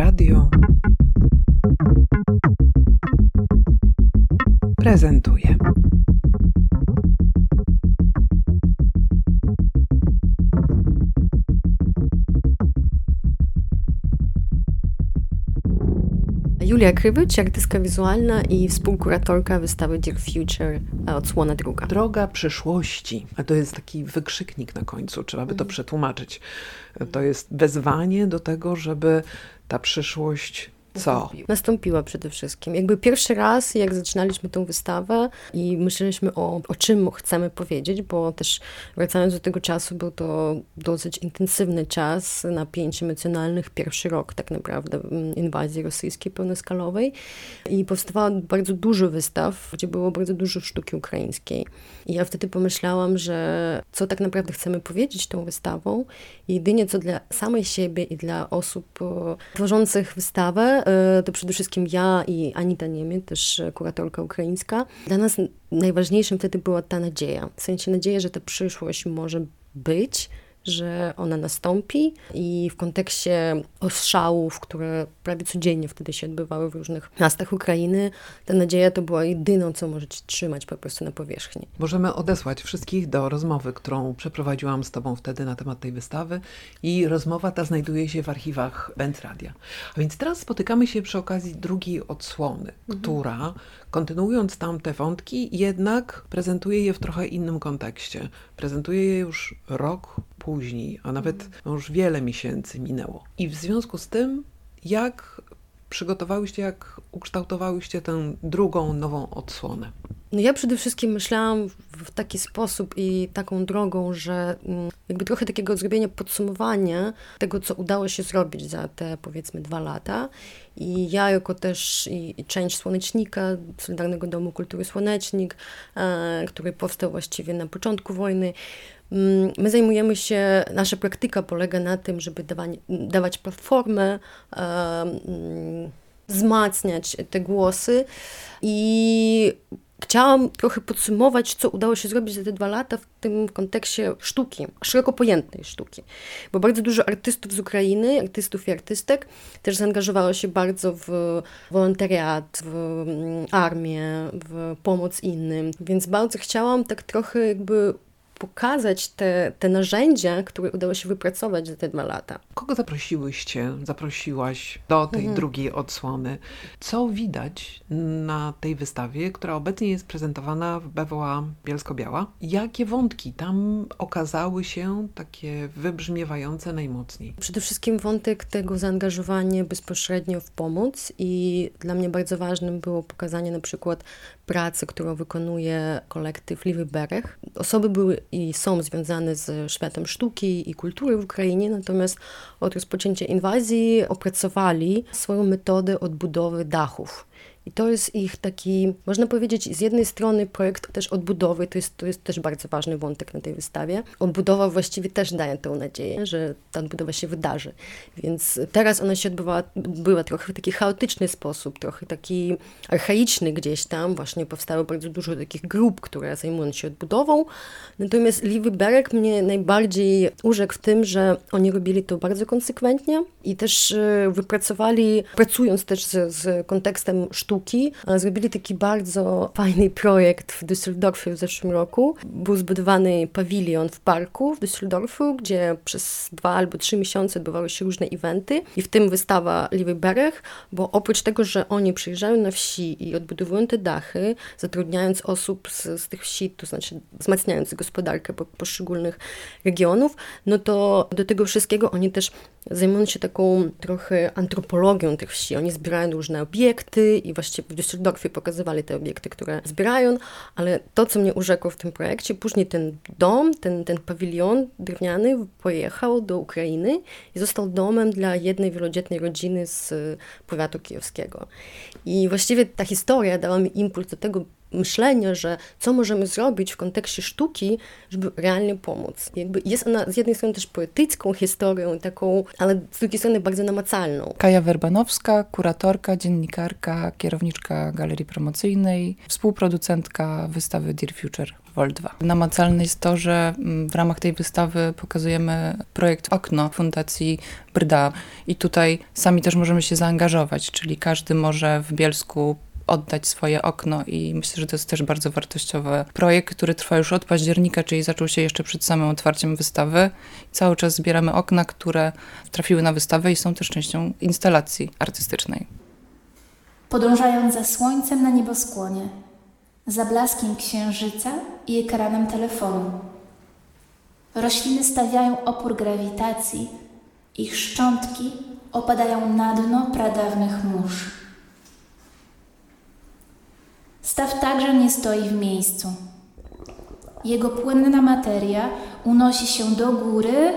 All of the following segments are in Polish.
Radio prezentuje. Julia Krywicz, artystka wizualna i współkuratorka wystawy Dear Future, odsłona druga. Droga przyszłości. A to jest taki wykrzyknik na końcu, trzeba by to przetłumaczyć. To jest wezwanie do tego, żeby ta przyszłość co? Nastąpiła przede wszystkim. Jakby pierwszy raz, jak zaczynaliśmy tą wystawę i myśleliśmy o, o czym chcemy powiedzieć, bo też wracając do tego czasu, był to dosyć intensywny czas napięć emocjonalnych, pierwszy rok tak naprawdę mm, inwazji rosyjskiej pełnoskalowej i powstawało bardzo dużo wystaw, gdzie było bardzo dużo sztuki ukraińskiej. I ja wtedy pomyślałam, że co tak naprawdę chcemy powiedzieć tą wystawą jedynie co dla samej siebie i dla osób tworzących wystawę, E, to przede wszystkim ja i Anita Niemiec, też kuratorka ukraińska. Dla nas najważniejszym wtedy była ta nadzieja. W sensie nadzieja, że ta przyszłość może być, że ona nastąpi i w kontekście ostrzałów, które prawie codziennie wtedy się odbywały w różnych miastach Ukrainy, ta nadzieja to była jedyną, co możecie trzymać po prostu na powierzchni. Możemy odesłać wszystkich do rozmowy, którą przeprowadziłam z Tobą wtedy na temat tej wystawy i rozmowa ta znajduje się w archiwach Bentradia. A więc teraz spotykamy się przy okazji drugiej odsłony, mhm. która kontynuując tamte wątki, jednak prezentuje je w trochę innym kontekście. Prezentuje je już rok później, a nawet mhm. no już wiele miesięcy minęło. I w związku z tym, jak przygotowałyście, jak ukształtowałyście tę drugą, nową odsłonę? No ja przede wszystkim myślałam w taki sposób i taką drogą, że mm, jakby trochę takiego zrobienia podsumowania tego, co udało się zrobić za te powiedzmy dwa lata. I ja jako też i część Słonecznika, Solidarnego Domu Kultury Słonecznik, e, który powstał właściwie na początku wojny, mm, My zajmujemy się, nasza praktyka polega na tym, żeby dawać, dawać platformę, e, mm, wzmacniać te głosy i Chciałam trochę podsumować, co udało się zrobić za te dwa lata w tym kontekście sztuki, szeroko pojętej sztuki. Bo bardzo dużo artystów z Ukrainy, artystów i artystek też zaangażowało się bardzo w wolontariat, w mm, armię, w pomoc innym. Więc bardzo chciałam tak trochę jakby pokazać te, te narzędzia, które udało się wypracować za te dwa lata. Kogo zaprosiłyście, zaprosiłaś do tej mhm. drugiej odsłony? Co widać na tej wystawie, która obecnie jest prezentowana w BWA Bielsko-Biała? Jakie wątki tam okazały się takie wybrzmiewające najmocniej? Przede wszystkim wątek tego zaangażowania bezpośrednio w pomoc i dla mnie bardzo ważnym było pokazanie na przykład pracy, którą wykonuje kolektyw Liwy Berech. Osoby były i są związane z światem sztuki i kultury w Ukrainie, natomiast od rozpoczęcia inwazji opracowali swoją metodę odbudowy dachów. I to jest ich taki, można powiedzieć, z jednej strony projekt też odbudowy, to jest, to jest też bardzo ważny wątek na tej wystawie. Odbudowa właściwie też daje tę nadzieję, że ta odbudowa się wydarzy. Więc teraz ona się odbywała, była trochę w taki chaotyczny sposób, trochę taki archaiczny gdzieś tam. Właśnie powstało bardzo dużo takich grup, które zajmują się odbudową. Natomiast Liwy Berek mnie najbardziej urzekł w tym, że oni robili to bardzo konsekwentnie i też e, wypracowali, pracując też z, z kontekstem sztuki, sztuki. Zrobili taki bardzo fajny projekt w Düsseldorfie w zeszłym roku. Był zbudowany pawilion w parku w Düsseldorfu, gdzie przez dwa albo trzy miesiące odbywały się różne eventy i w tym wystawa Liwy Berech, bo oprócz tego, że oni przyjeżdżają na wsi i odbudowują te dachy, zatrudniając osób z, z tych wsi, to znaczy wzmacniając gospodarkę poszczególnych regionów, no to do tego wszystkiego oni też zajmują się taką trochę antropologią tych wsi. Oni zbierają różne obiekty i właściwie w Düsseldorfie pokazywali te obiekty, które zbierają, ale to, co mnie urzekło w tym projekcie, później ten dom, ten, ten pawilion drewniany pojechał do Ukrainy i został domem dla jednej wielodzietnej rodziny z powiatu kijowskiego. I właściwie ta historia dała mi impuls do tego, myślenia, że co możemy zrobić w kontekście sztuki, żeby realnie pomóc. Jakby jest ona z jednej strony też poetycką historią, taką, ale z drugiej strony bardzo namacalną. Kaja Werbanowska, kuratorka, dziennikarka, kierowniczka galerii promocyjnej, współproducentka wystawy Dear Future. WOL 2. Namacalne jest to, że mm, w ramach tej wystawy pokazujemy projekt Okno Fundacji Brda i tutaj sami też możemy się zaangażować, czyli każdy może w Bielsku oddać swoje okno i myślę, że to jest też bardzo wartościowy projekt, który trwa już od października, czyli zaczął się jeszcze przed samym otwarciem wystawy. Cały czas zbieramy okna, które trafiły na wystawę i są też częścią instalacji artystycznej. Podążając za słońcem na nieboskłonie, za blaskiem księżyca i ekranem telefonu. Rośliny stawiają opór grawitacji, ich szczątki opadają na dno pradawnych mórz. Staw także nie stoi w miejscu. Jego płynna materia unosi się do góry,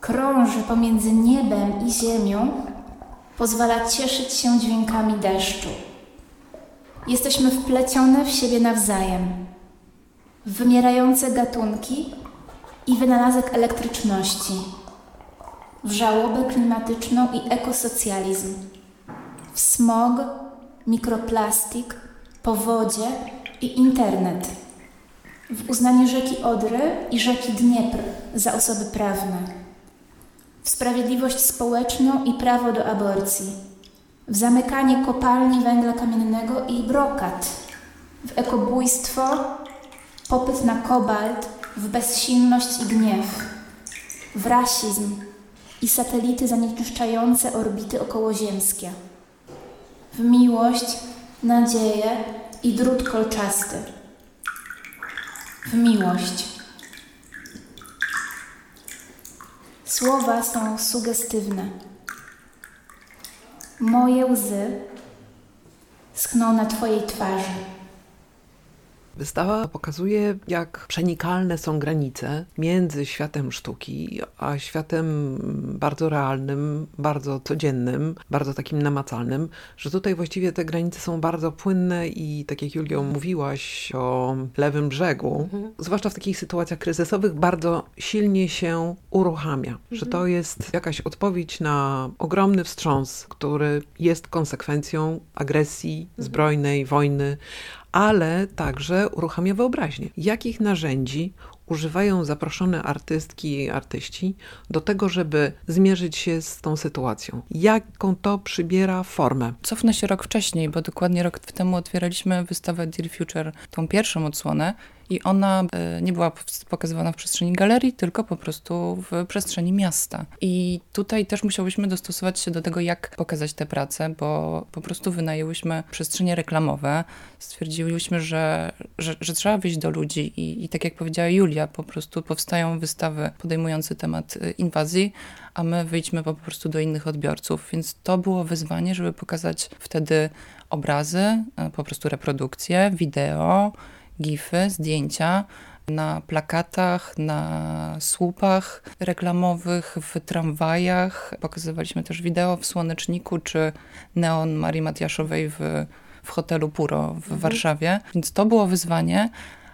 krąży pomiędzy niebem i ziemią, pozwala cieszyć się dźwiękami deszczu. Jesteśmy wplecione w siebie nawzajem, wymierające gatunki i wynalazek elektryczności, w żałobę klimatyczną i ekosocjalizm, w smog, mikroplastik, powodzie i internet, w uznanie rzeki Odry i rzeki Dniepr za osoby prawne, w sprawiedliwość społeczną i prawo do aborcji, w zamykanie kopalni węgla kamiennego i brokat, w ekobójstwo, popyt na kobalt, w bezsilność i gniew, w rasizm i satelity zanieczyszczające orbity okołoziemskie, w miłość, nadzieję i drut kolczasty. W miłość. Słowa są sugestywne. Moje łzy schną na Twojej twarzy. Wystawa pokazuje, jak przenikalne są granice między światem sztuki a światem bardzo realnym, bardzo codziennym, bardzo takim namacalnym, że tutaj właściwie te granice są bardzo płynne i tak jak Julio mówiłaś o lewym brzegu, mhm. zwłaszcza w takich sytuacjach kryzysowych, bardzo silnie się uruchamia, mhm. że to jest jakaś odpowiedź na ogromny wstrząs, który jest konsekwencją agresji mhm. zbrojnej, wojny, ale także uruchamia wyobraźnię. Jakich narzędzi używają zaproszone artystki i artyści do tego, żeby zmierzyć się z tą sytuacją? Jaką to przybiera formę? Cofnę się rok wcześniej, bo dokładnie rok temu otwieraliśmy wystawę Dear Future, tą pierwszą odsłonę i ona e, nie była pokazywana w przestrzeni galerii, tylko po prostu w przestrzeni miasta. I tutaj też musiałyśmy dostosować się do tego, jak pokazać te prace, bo po prostu wynajęłyśmy przestrzenie reklamowe. Stwierdziłyśmy, że, że, że trzeba wyjść do ludzi i, i tak jak powiedziała Julia, po prostu powstają wystawy podejmujące temat e, inwazji, a my wyjdźmy po prostu do innych odbiorców. Więc to było wyzwanie, żeby pokazać wtedy obrazy, e, po prostu reprodukcje, wideo, gify, zdjęcia na plakatach, na słupach reklamowych, w tramwajach. Pokazywaliśmy też wideo w Słoneczniku czy neon Marii Matiaszowej w, w hotelu Puro w mhm. Warszawie. Więc to było wyzwanie.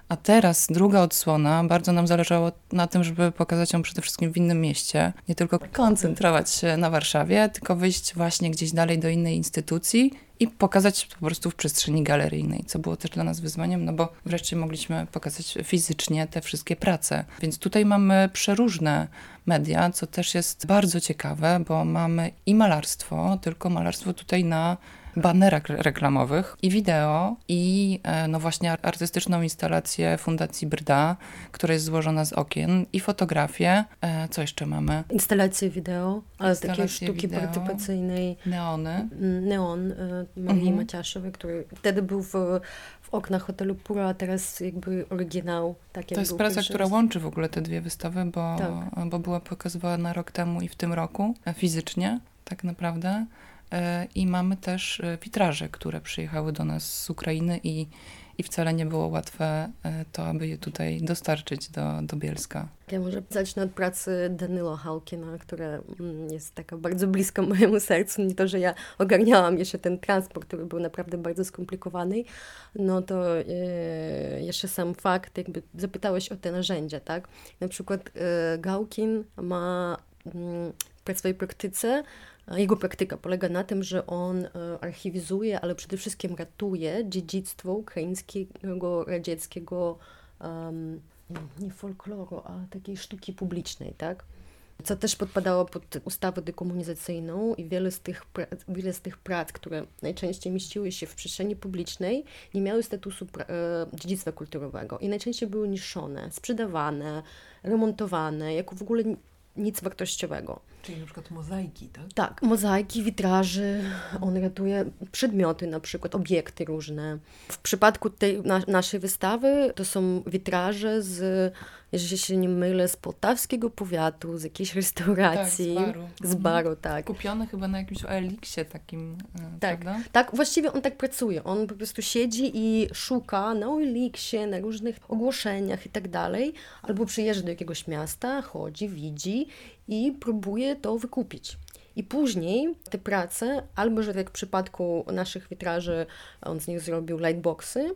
A teraz druga odsłona, bardzo nam zależało na tym, żeby pokazać ją przede wszystkim w innym mieście. Nie tylko koncentrować się na Warszawie, tylko wyjść właśnie gdzieś dalej do innej instytucji i pokazać po prostu w przestrzeni galeryjnej, co było też dla nas wyzwaniem, no bo wreszcie mogliśmy pokazać fizycznie te wszystkie prace. Więc tutaj mamy przeróżne media, co też jest bardzo ciekawe, bo mamy i malarstwo, tylko malarstwo tutaj na banerach reklamowych i wideo i e, no właśnie artystyczną instalację Fundacji Brda, która jest złożona z okien i fotografię. E, co jeszcze mamy? Instalacje wideo, ale takie sztuki wideo, partycypacyjnej. Neony. Mm, neon e, Marii mhm. Maciaszowej, który wtedy był w, w oknach hotelu Pura, a teraz jakby oryginał. Tak to jest praca, która łączy w ogóle te dwie wystawy, bo, tak. bo była pokazywana rok temu i w tym roku fizycznie tak naprawdę. E, I mamy też e, witraże, które przyjechały do nas z Ukrainy i, i wcale nie było łatwe e, to, aby je tutaj dostarczyć do, do Bielska. Ja może zacznę od pracy Danilo Hałkina, która mm, jest taka bardzo bliska mojemu sercu. Nie to, że ja ogarniałam jeszcze ten transport, który był naprawdę bardzo skomplikowany, no to jeszcze sam fakt, jakby zapytałeś o te narzędzia, tak? Na przykład Gałkin ma mm, w swojej praktyce jego praktyka polega na tym, że on e, archiwizuje, ale przede wszystkim ratuje dziedzictwo ukraińskiego, radzieckiego um, nie folkloru, a takiej sztuki publicznej, tak? Co też podpadało pod ustawę dekomunizacyjną i wiele z, tych, wiele z tych prac, które najczęściej mieściły się w przestrzeni publicznej, nie miały statusu e, dziedzictwa kulturowego i najczęściej były niszczone, sprzedawane, remontowane, jako w ogóle nic wartościowego. Czyli na przykład mozaiki, tak? Tak, mozaiki, witraży, on ratuje przedmioty, na przykład obiekty różne. W przypadku tej na, naszej wystawy to są witraże z jeżeli się nie mylę, z poltawskiego powiatu, z jakiejś restauracji. Tak, z baru. Z baru, tak. Kupiony chyba na jakimś OLX-ie takim, e, tak, prawda? Tak, właściwie on tak pracuje. On po prostu siedzi i szuka na OLX-ie, na różnych ogłoszeniach i tak dalej, albo przyjeżdża do jakiegoś miasta, chodzi, widzi i próbuje to wykupić. I później te prace, albo że tak w przypadku naszych witraży, on z nich zrobił lightboxy,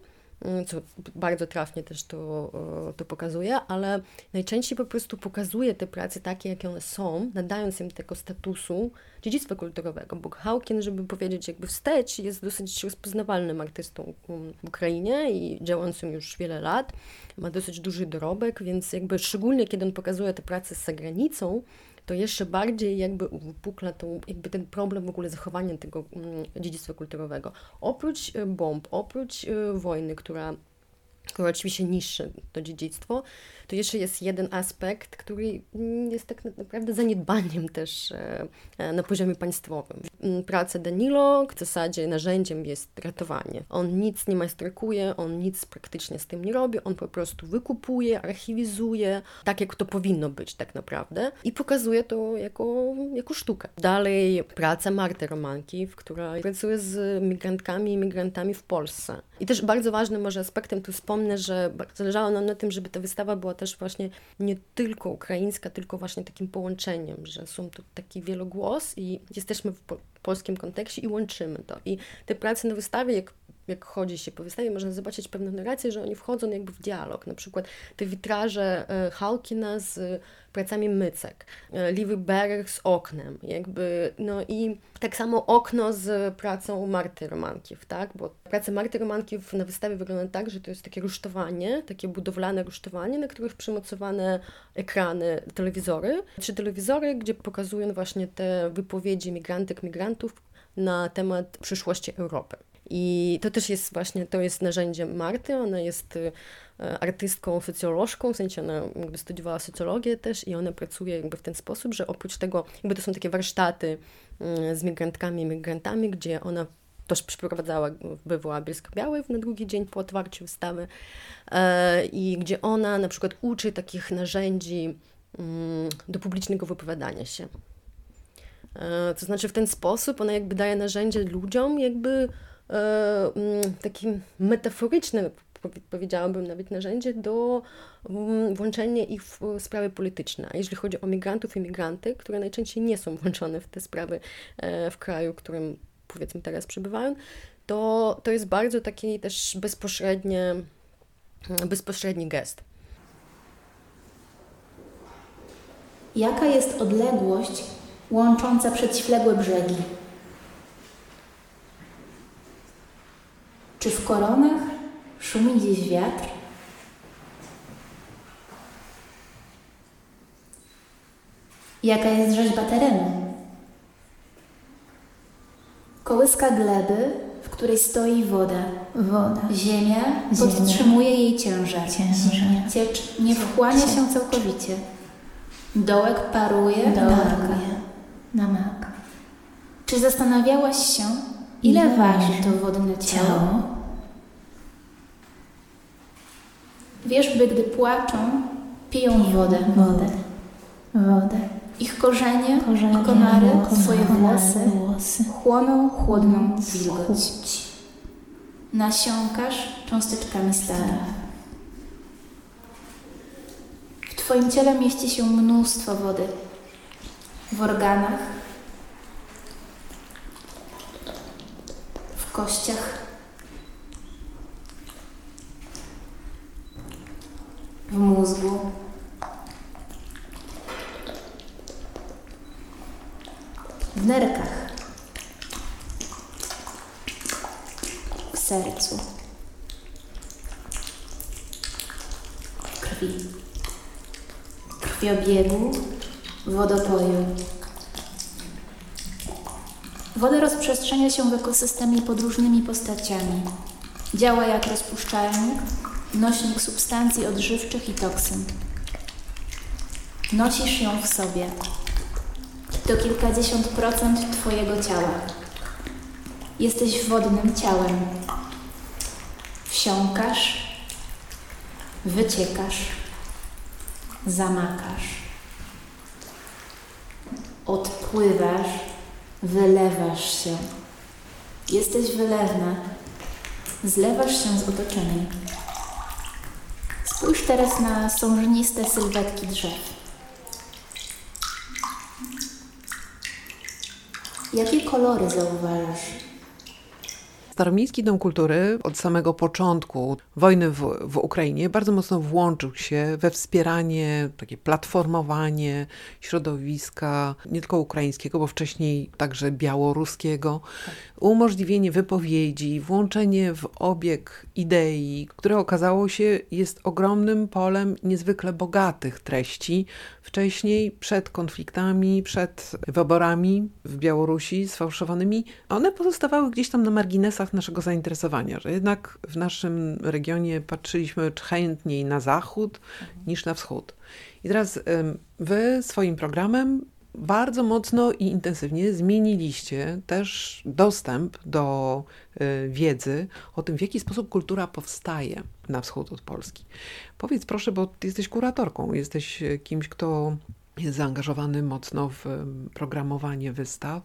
co bardzo trafnie też to, e, to pokazuje, ale najczęściej po prostu pokazuje te prace takie, jakie one są, nadając im tego statusu dziedzictwa kulturowego, bo Hawking, żeby powiedzieć jakby wstecz, jest dosyć rozpoznawalnym artystą w Ukrainie i działającym już wiele lat, ma dosyć duży dorobek, więc jakby szczególnie kiedy on pokazuje te prace za granicą, to jeszcze bardziej jakby uwypukla tą, jakby ten problem w ogóle zachowania tego mm, dziedzictwa kulturowego. Oprócz e, bomb, oprócz e, wojny, która oczywiście niższy to dziedzictwo, to jeszcze jest jeden aspekt, który jest tak naprawdę zaniedbaniem też e, na poziomie państwowym. Mm, praca Danilo w zasadzie narzędziem jest ratowanie. On nic nie majstrykuje, on nic praktycznie z tym nie robi, on po prostu wykupuje, archiwizuje, tak jak to powinno być tak naprawdę i pokazuje to jako, jako sztukę. Dalej praca Marty Romanki, która pracuje z migrantkami i migrantami w Polsce. I też bardzo ważnym może aspektem tu wspomnę, że zależało nam na tym, żeby ta wystawa była też właśnie nie tylko ukraińska, tylko właśnie takim połączeniem, że są tu taki wielogłos i jesteśmy w polskim kontekście i łączymy to. I te prace na wystawie, jak jak chodzi się po wystawie, można zobaczyć pewną narrację, że oni wchodzą jakby w dialog. Na przykład te witraże e, Halkina z pracami Mycek, e, Livy Berg z oknem, jakby, no i tak samo okno z pracą Marty Romankiew, tak, bo praca Marty Romankiew na wystawie wygląda tak, że to jest takie rusztowanie, takie budowlane rusztowanie, na których przymocowane ekrany, telewizory, trzy telewizory, gdzie pokazują właśnie te wypowiedzi migrantek, migrantów na temat przyszłości Europy. I to też jest właśnie, to jest narzędzie Marty, ona jest e, artystką, socjolożką, w sensie ona jakby studiowała socjologię też i ona pracuje jakby w ten sposób, że oprócz tego, jakby to są takie warsztaty mm, z migrantkami migrantami, gdzie ona też przeprowadzała BWA Bielsko-Białej na drugi dzień po otwarciu wystawy e, i gdzie ona na przykład uczy takich narzędzi mm, do publicznego wypowiadania się. E, to znaczy w ten sposób ona jakby daje narzędzie ludziom jakby E, mm, takie metaforyczne, powiedziałabym nawet narzędzie do mm, włączenia ich w sprawy polityczne. A jeśli chodzi o migrantów i migranty, które najczęściej nie są włączone w te sprawy e, w kraju, w którym powiedzmy teraz przebywają, to, to jest bardzo taki też bezpośredni, bezpośredni gest. Jaka jest odległość łącząca przedśległe brzegi? Czy w koronach szumi gdzieś wiatr? Jaka jest rzeźba terenu? Kołyska gleby, w której stoi woda. Woda. Ziemia, Ziemia. podtrzymuje jej ciężar. Ciężar. Ciecz nie wchłania się całkowicie. Dołek paruje, Dołek Namaka. Czy zastanawiałaś się, ile Ile waży to wodne ciało? Ciało. Wierzby, gdy płaczą, piją wodę. Wodę. Wodę. Ich korzenie, Korzenie, konary, konary, swoje włosy włosy. chłoną chłodną wilgoć. Nasiąkasz cząsteczkami stara. W Twoim ciele mieści się mnóstwo wody. W organach, w kościach, w mózgu, w nerkach, w sercu. krwi, krwiobiegu, wodopoju. Woda rozprzestrzenia się w ekosystemie pod różnymi postaciami. Działa jak rozpuszczalnik, nośnik substancji odżywczych i toksyn. Nosisz ją w sobie. To kilkadziesiąt procent Twojego ciała. Jesteś wodnym ciałem. Wsiąkasz, wyciekasz, zamakasz. Odpływasz, wylewasz się. Jesteś wylewna. Zlewasz się z otoczeniem. Spójrz teraz na sążniste sylwetki drzew. Jakie kolory zauważasz? Staromiejski Dom Kultury od samego początku wojny w, w Ukrainie bardzo mocno włączył się we wspieranie, takie platformowanie środowiska nie tylko ukraińskiego, bo wcześniej także białoruskiego, umożliwienie wypowiedzi, włączenie w obieg idei, które okazało się jest ogromnym polem niezwykle bogatych treści. Wcześniej, przed konfliktami, przed wyborami w Białorusi sfałszowanymi, one pozostawały gdzieś tam na marginesach naszego zainteresowania, że jednak w naszym regionie patrzyliśmy chętniej na zachód niż na wschód. I teraz wy swoim programem bardzo mocno i intensywnie zmieniliście też dostęp do y, wiedzy o tym, w jaki sposób kultura powstaje na wschód od Polski. Powiedz proszę, bo ty jesteś kuratorką, jesteś y, kimś, kto jest zaangażowany mocno w programowanie wystaw.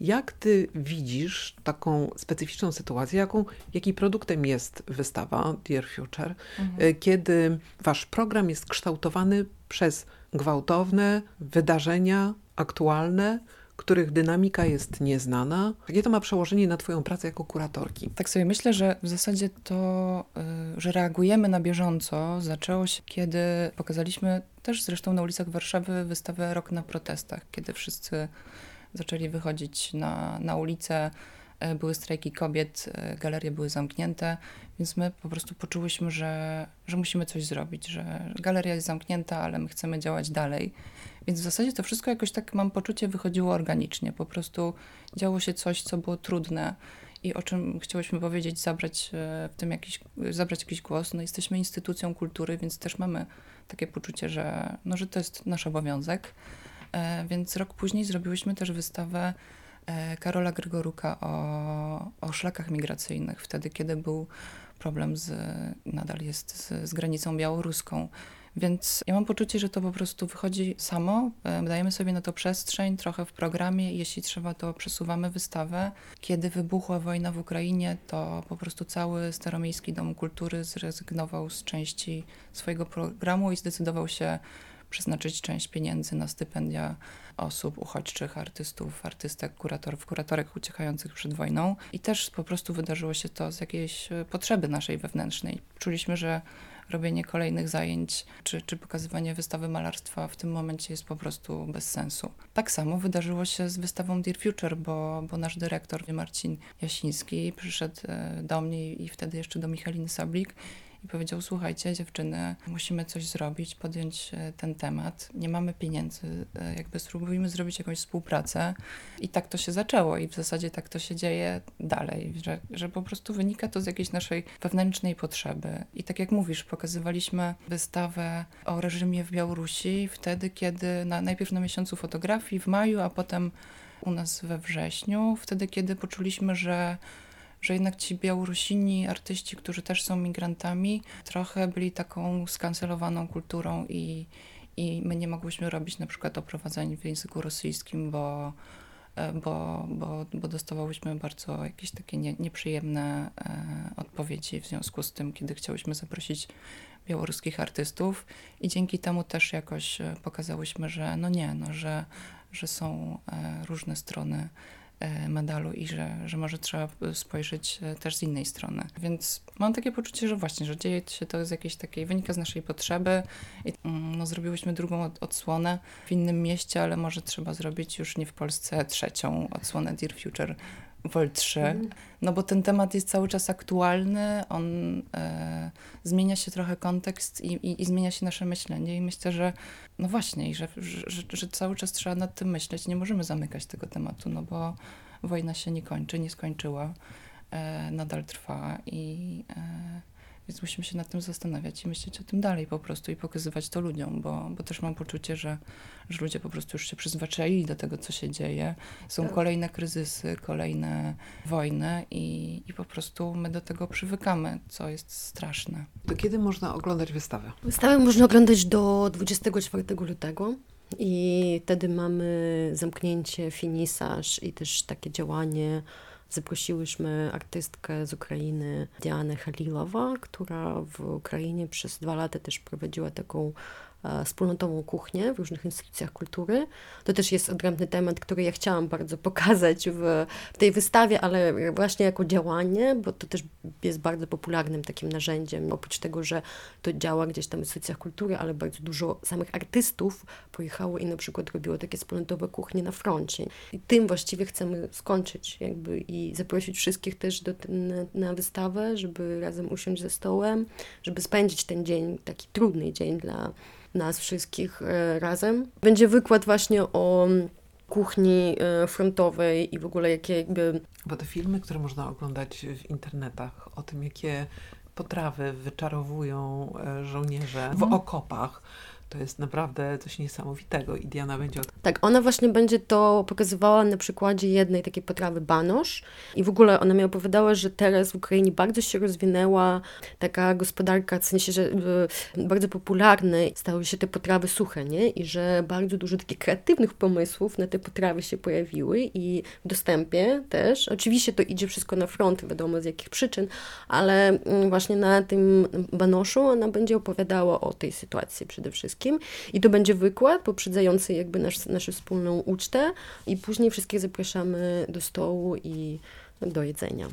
Jak ty widzisz taką specyficzną sytuację, jaką, jaki produktem jest wystawa Dear Future, y, kiedy wasz program jest kształtowany przez gwałtowne wydarzenia aktualne, których dynamika jest nieznana? Jakie to ma przełożenie na twoją pracę jako kuratorki? Tak sobie myślę, że w zasadzie to, y, że reagujemy na bieżąco, zaczęło się, kiedy pokazaliśmy też zresztą na ulicach Warszawy wystawę Rok na protestach, kiedy wszyscy zaczęli wychodzić na, na ulicę, y, były strajki kobiet, y, galerie były zamknięte, więc my po prostu poczułyśmy, że, że musimy coś zrobić, że galeria jest zamknięta, ale my chcemy działać dalej. Więc w zasadzie to wszystko jakoś tak, mam poczucie, wychodziło organicznie. Po prostu działo się coś, co było trudne i o czym chciałyśmy powiedzieć, zabrać e, w tym jakiś, zabrać jakiś głos. No jesteśmy instytucją kultury, więc też mamy takie poczucie, że, no, że to jest nasz obowiązek. E, Więc rok później zrobiłyśmy też wystawę e, Karola Grygoruka o, o szlakach migracyjnych, wtedy kiedy był problem z, nadal jest z, z granicą białoruską. Więc ja mam poczucie, że to po prostu wychodzi samo. e, Dajemy sobie na to przestrzeń, trochę w programie. Jeśli trzeba, to przesuwamy wystawę. Kiedy wybuchła wojna w Ukrainie, to po prostu cały Staromiejski Dom Kultury zrezygnował z części swojego programu i zdecydował się przeznaczyć część pieniędzy na stypendia osób uchodźczych, artystów, artystek, kuratorów, kuratorek uciekających przed wojną. I też po prostu wydarzyło się to z jakiejś e, potrzeby naszej wewnętrznej. Czuliśmy, że robienie kolejnych zajęć czy, czy pokazywanie wystawy malarstwa w tym momencie jest po prostu bez sensu. Tak samo wydarzyło się z wystawą Dear Future, bo, bo nasz dyrektor Marcin Jasiński przyszedł e, do mnie i wtedy jeszcze do Michaliny Sablik i powiedział: Słuchajcie, dziewczyny, musimy coś zrobić, podjąć e, ten temat. Nie mamy pieniędzy, e, jakby spróbujmy zrobić jakąś współpracę. I tak to się zaczęło, i w zasadzie tak to się dzieje dalej, że, że po prostu wynika to z jakiejś naszej wewnętrznej potrzeby. I tak jak mówisz, pokazywaliśmy wystawę o reżimie w Białorusi wtedy, kiedy na, najpierw na miesiącu fotografii w maju, a potem u nas we wrześniu, wtedy, kiedy poczuliśmy, że że jednak ci Białorusini, artyści, którzy też są migrantami, trochę byli taką skancelowaną kulturą i, i my nie mogłyśmy robić na przykład oprowadzeń w języku rosyjskim, bo, e, bo, bo, bo dostawałyśmy bardzo jakieś takie nie, nieprzyjemne e, odpowiedzi w związku z tym, kiedy chciałyśmy zaprosić białoruskich artystów. I dzięki temu też jakoś e, pokazałyśmy, że no nie, no, że, że są różne strony medalu i że, że może trzeba spojrzeć e, też z innej strony. Więc mam takie poczucie, że właśnie, że dzieje się to z jakiejś takiej, wynika z naszej potrzeby i mm, no, zrobiłyśmy drugą od, odsłonę w innym mieście, ale może trzeba zrobić już nie w Polsce trzecią odsłonę Dear Future Vol 3, Mhm. no bo ten temat jest cały czas aktualny, on e, zmienia się trochę kontekst i, i, i zmienia się nasze myślenie i myślę, że no właśnie, i że, że, że, że cały czas trzeba nad tym myśleć, nie możemy zamykać tego tematu, no bo wojna się nie kończy, nie skończyła, e, nadal trwa i e, więc musimy się nad tym zastanawiać i myśleć o tym dalej po prostu i pokazywać to ludziom, bo, bo też mam poczucie, że, że ludzie po prostu już się przyzwyczaili do tego, co się dzieje. Są Tak. kolejne kryzysy, kolejne wojny i, i po prostu my do tego przywykamy, co jest straszne. To kiedy można oglądać wystawę? Wystawę można oglądać do 24 lutego i wtedy mamy zamknięcie, finisaż i też takie działanie. Zaprosiłyśmy artystkę z Ukrainy, Dianę Halilowa, która w Ukrainie przez dwa lata też prowadziła taką wspólnotową kuchnię w różnych instytucjach kultury. To też jest odrębny temat, który ja chciałam bardzo pokazać w, w tej wystawie, ale właśnie jako działanie, bo to też jest bardzo popularnym takim narzędziem. Oprócz tego, że to działa gdzieś tam w instytucjach kultury, ale bardzo dużo samych artystów pojechało i na przykład robiło takie wspólnotowe kuchnie na froncie. I tym właściwie chcemy skończyć jakby i zaprosić wszystkich też do, na, na wystawę, żeby razem usiąść ze stołem, żeby spędzić ten dzień, taki trudny dzień dla nas wszystkich e, razem. Będzie wykład właśnie o kuchni e, frontowej i w ogóle jakie jakby Bo te filmy, które można oglądać w internetach, o tym, jakie potrawy wyczarowują e, żołnierze w okopach, to jest naprawdę coś niesamowitego i Diana będzie Tak, ona właśnie będzie to pokazywała na przykładzie jednej takiej potrawy banosz i w ogóle ona mi opowiadała, że teraz w Ukrainie bardzo się rozwinęła taka gospodarka, w sensie, że y, bardzo popularne stały się te potrawy suche, nie? I że bardzo dużo takich kreatywnych pomysłów na te potrawy się pojawiły i w dostępie też. Oczywiście to idzie wszystko na front, wiadomo z jakich przyczyn, ale mm, właśnie na tym banoszu ona będzie opowiadała o tej sytuacji przede wszystkim. I to będzie wykład poprzedzający jakby nasz, naszą wspólną ucztę i później wszystkich zapraszamy do stołu i do jedzenia.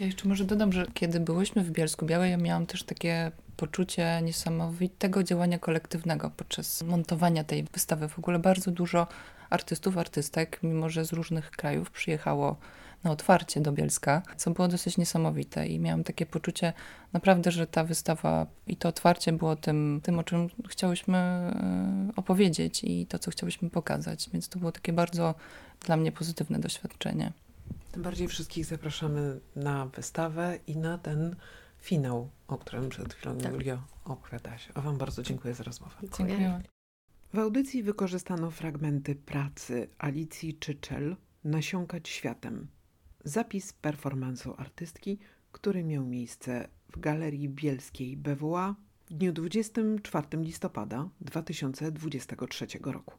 Ja jeszcze może dodam, że kiedy byłyśmy w Bielsku Białej, ja miałam też takie poczucie niesamowitego działania kolektywnego podczas montowania tej wystawy. W ogóle bardzo dużo artystów, artystek, mimo że z różnych krajów przyjechało na otwarcie do Bielska, co było dosyć niesamowite i miałam takie poczucie naprawdę, że ta wystawa i to otwarcie było tym, tym o czym chciałyśmy e, opowiedzieć i to, co chciałyśmy pokazać, więc to było takie bardzo dla mnie pozytywne doświadczenie. Tym bardziej wszystkich zapraszamy na wystawę i na ten finał, o którym przed chwilą Tak. Julio opowiadałaś. A Wam bardzo dziękuję za rozmowę. Dziękuję. W audycji wykorzystano fragmenty pracy Alicji Czyczel Nasiąkać światem. Zapis performansu artystki, który miał miejsce w Galerii Bielskiej BWA w dniu 24 listopada 2023 roku.